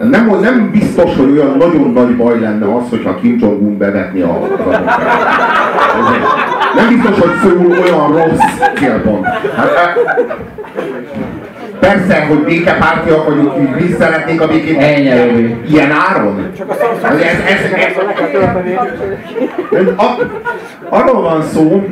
Nem, nem biztos, hogy olyan nagyon nagy baj lenne az, hogyha Kim Jong-un bevetni a Nem biztos, hogy Szöul olyan rossz célpont. Hát, hát, Persze, hogy békepártiak vagyunk, mi szeretnénk a békét. Ennyi, Ilyen áron? Ez, ez, ez, ez, a, arról van szó,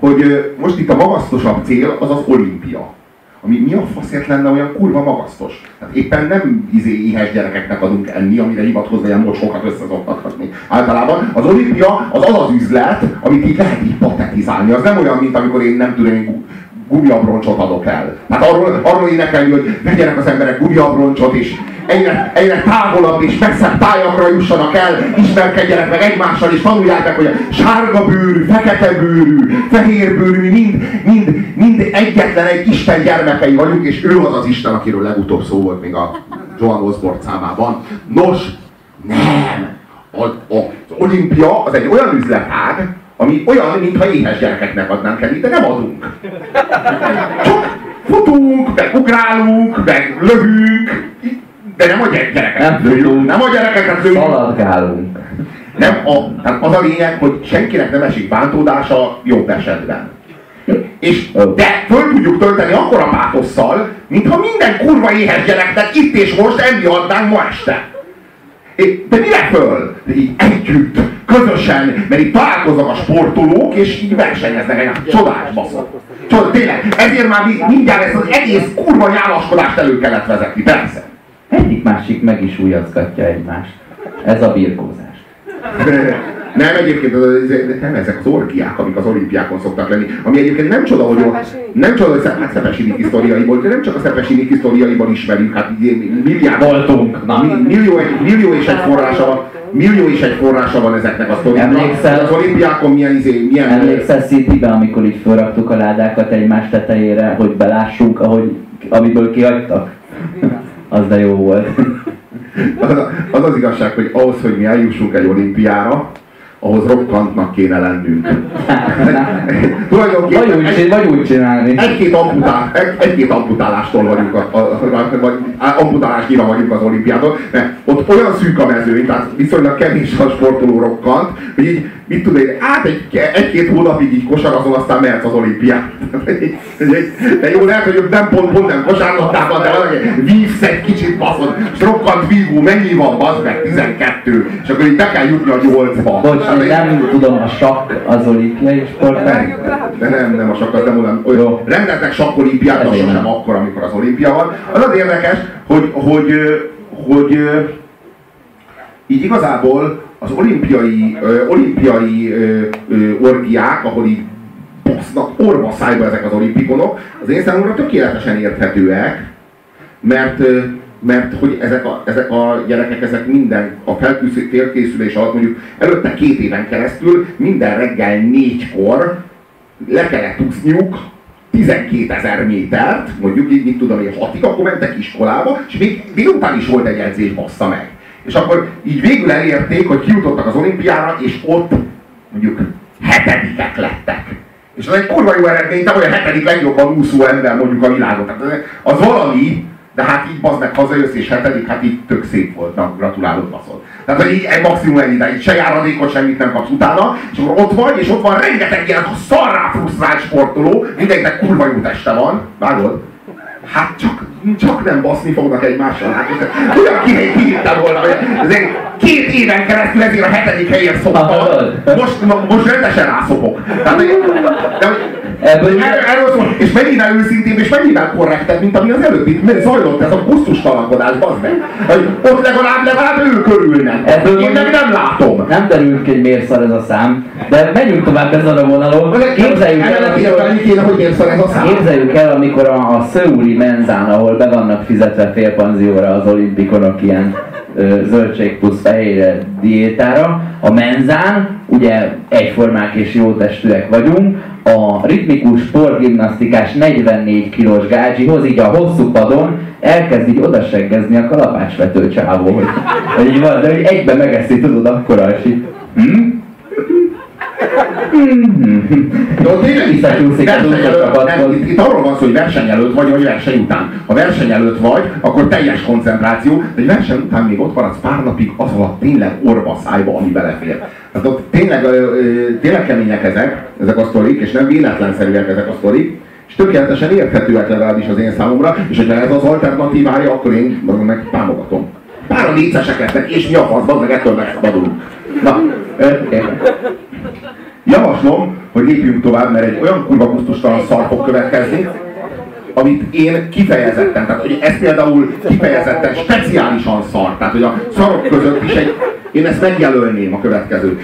hogy most itt a magasztosabb cél az az olimpia. Ami mi a faszért lenne olyan kurva magasztos? Tehát éppen nem izé éhes gyerekeknek adunk enni, amire hivatkozva ilyen mocsokat összezoktathatni. Általában az olimpia az az az üzlet, amit így lehet így patetizálni. Az nem olyan, mint amikor én nem tudom, én gumiabroncsot adok el. Hát arról, arról énekelni, hogy vegyenek az emberek gumiabroncsot, és egyre, egyre távolabb és messzebb tájakra jussanak el, ismerkedjenek meg egymással, és tanulják meg, hogy a sárga bőrű, fekete bőrű, fehér bőrű, mind, mind, mind egyetlen egy Isten gyermekei vagyunk, és ő az az Isten, akiről legutóbb szó volt még a Joan Osborne számában. Nos, nem! A, az olimpia az egy olyan üzletág, ami olyan, mintha éhes gyerekeknek adnánk el, de nem adunk. Csak futunk, meg ugrálunk, meg lövünk, de nem a gyerekeket nem lőjünk. Nem a gyerekeket lőjünk. Szaladgálunk. Nem a, tehát az a lényeg, hogy senkinek nem esik bántódása jobb esetben. És, de föl tudjuk tölteni akkora pátosszal, mintha minden kurva éhes gyereknek itt és most enni adnánk ma este. De mire föl? De így együtt, közösen, mert itt találkoznak a sportolók, és így versenyeznek egy csodás baszok. Csodás, tényleg, ezért már mindjárt ezt az egész kurva nyálaskodást elő kellett vezetni, persze. Egyik másik meg is újazgatja egymást. Ez a birkózás. Nem, egyébként nem ezek az orgiák, amik az olimpiákon szoktak lenni, ami egyébként nem csoda, hogy nem csoda, hogy hát Szepesinik historiaiból, de nem csak a Szepesinik historiaiból ismerjük, hát milliárd voltunk. Na. Millió, millió és egy forrása van, millió és egy forrása van ezeknek a sztorinak. Az olimpiákon milyen izé, milyen... Emlékszel Citybe, amikor így felraktuk a ládákat egymás tetejére, hogy belássunk, ahogy, amiből kihagytak? Az de jó volt. Az, az az igazság, hogy ahhoz, hogy mi eljussunk egy olimpiára, ahhoz rokkantnak kéne lennünk. vagy, úgy, vagy úgy csinálni. Egy-két, amputál, egy, amputálástól vagyunk, a, a, a, vagy amputálásnyira vagyunk az olimpiádon, mert ott olyan szűk a mezőny, tehát viszonylag kevés a sportoló rokkant, hogy így, mit tudom én, át egy, egy-két hónapig így kosarazol, aztán mehetsz az olimpián. De jó, lehet, hogy nem pont, pont nem kosárlabdában, de valami vívsz egy kicsit, baszod, és rokkant vívó, mennyi van, bazd meg, 12, és akkor így be kell jutni a 8-ba. Bocs, nem tudom, a sakk az olimpiai sport. De nem, nem, a sakk az nem olyan, olyan rengeteg sakk olimpiát, az sem akkor, amikor az olimpia van. Az az érdekes, hogy, hogy, hogy, hogy így igazából az olimpiai, ö, olimpiai ö, ö, orgiák, ahol így basznak orva szájba ezek az olimpikonok, az én számomra tökéletesen érthetőek, mert, mert hogy ezek a, ezek a gyerekek, ezek minden a felkészülés alatt mondjuk előtte két éven keresztül minden reggel négykor le kellett úszniuk 12 ezer métert, mondjuk így, mit tudom én, hatig, akkor mentek iskolába, és még délután is volt egy edzés, bassza meg. És akkor így végül elérték, hogy kijutottak az olimpiára, és ott mondjuk hetedikek lettek. És az egy kurva jó eredmény, te vagy a hetedik legjobban úszó ember mondjuk a világon. Tehát az valami, de hát így bazd meg hazajössz és hetedik, hát így tök szép volt, na, gratulálok baszod. Tehát, hogy így egy maximum ennyi, de így se járadékot, semmit nem kapsz utána, és akkor ott vagy, és ott van rengeteg ilyen szarrá frusztrált sportoló, mindenkinek kurva jó teste van, vágod? Hát csak, csak nem baszni fognak egymással. Hát olyan kihívtam volna, hogy azért két éven keresztül ezért a hetedik helyen szoktam. Most, most rendesen rászopok. Tehát, de, Ebből erről szól, és mennyivel őszintébb, és mennyivel korrektebb, mint ami az előbb itt zajlott, ez a talankodás, bazd meg. Hogy ott legalább, legalább ő körülnek. Ebből Én meg nem látom. Nem derült ki, hogy miért szar ez a szám, de menjünk tovább ezen a vonalon. Képzeljük el, amikor, képzeljük el, amikor a, a Szöuli menzán, ahol be vannak fizetve félpanzióra az olimpikonok ilyen zöldség plusz fehérje diétára. A menzán, ugye egyformák és jó testűek vagyunk, a ritmikus sportgimnasztikás 44 kilós gácsihoz, így a hosszú padon elkezd így odaseggezni a kalapácsvető csávó, hogy, hogy így van, de hogy egyben megeszi, tudod, akkora, és így, hm? Jó, tényleg itt, itt, arról van szó, hogy verseny előtt vagy, vagy verseny után. Ha verseny előtt vagy, akkor teljes koncentráció, de egy verseny után még ott maradsz pár napig az alatt tényleg orva szájba, ami belefér. Tehát ott tényleg, tényleg kemények ezek, ezek a sztorik, és nem véletlenszerűek ezek a sztorik, és tökéletesen érthetőek legalábbis az én számomra, és hogyha ez az alternatívája, akkor én meg támogatom. Pár a lesznek, és mi a faszban, meg ettől megszabadulunk. Na, Javaslom, hogy lépjünk tovább, mert egy olyan kurva kusztustalan szar fog következni, amit én kifejezetten, tehát hogy ez például kifejezetten speciálisan szar, tehát hogy a szarok között is egy, én ezt megjelölném a következőt.